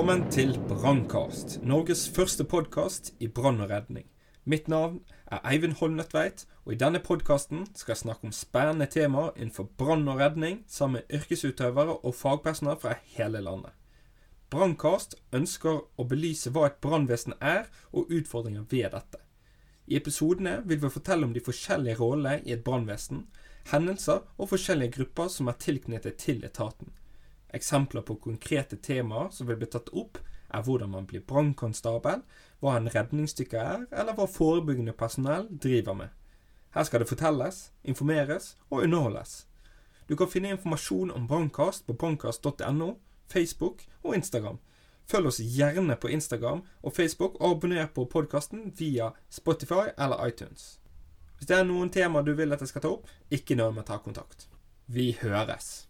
Velkommen til Brannkast, Norges første podkast i brann og redning. Mitt navn er Eivind Holmnøttveit, og i denne podkasten skal jeg snakke om spennende temaer innenfor brann og redning sammen med yrkesutøvere og fagpersoner fra hele landet. Brannkast ønsker å belyse hva et brannvesen er, og utfordringer ved dette. I episodene vil vi fortelle om de forskjellige rollene i et brannvesen, hendelser og forskjellige grupper som er tilknyttet til etaten. Eksempler på konkrete temaer som vil bli tatt opp, er hvordan man blir brannkonstabel, hva en redningsdykker er, eller hva forebyggende personell driver med. Her skal det fortelles, informeres og underholdes. Du kan finne informasjon om Brannkast på brannkast.no, Facebook og Instagram. Følg oss gjerne på Instagram og Facebook, og abonner på podkasten via Spotify eller iTunes. Hvis det er noen temaer du vil at jeg skal ta opp, ikke nøl med å ta kontakt. Vi høres!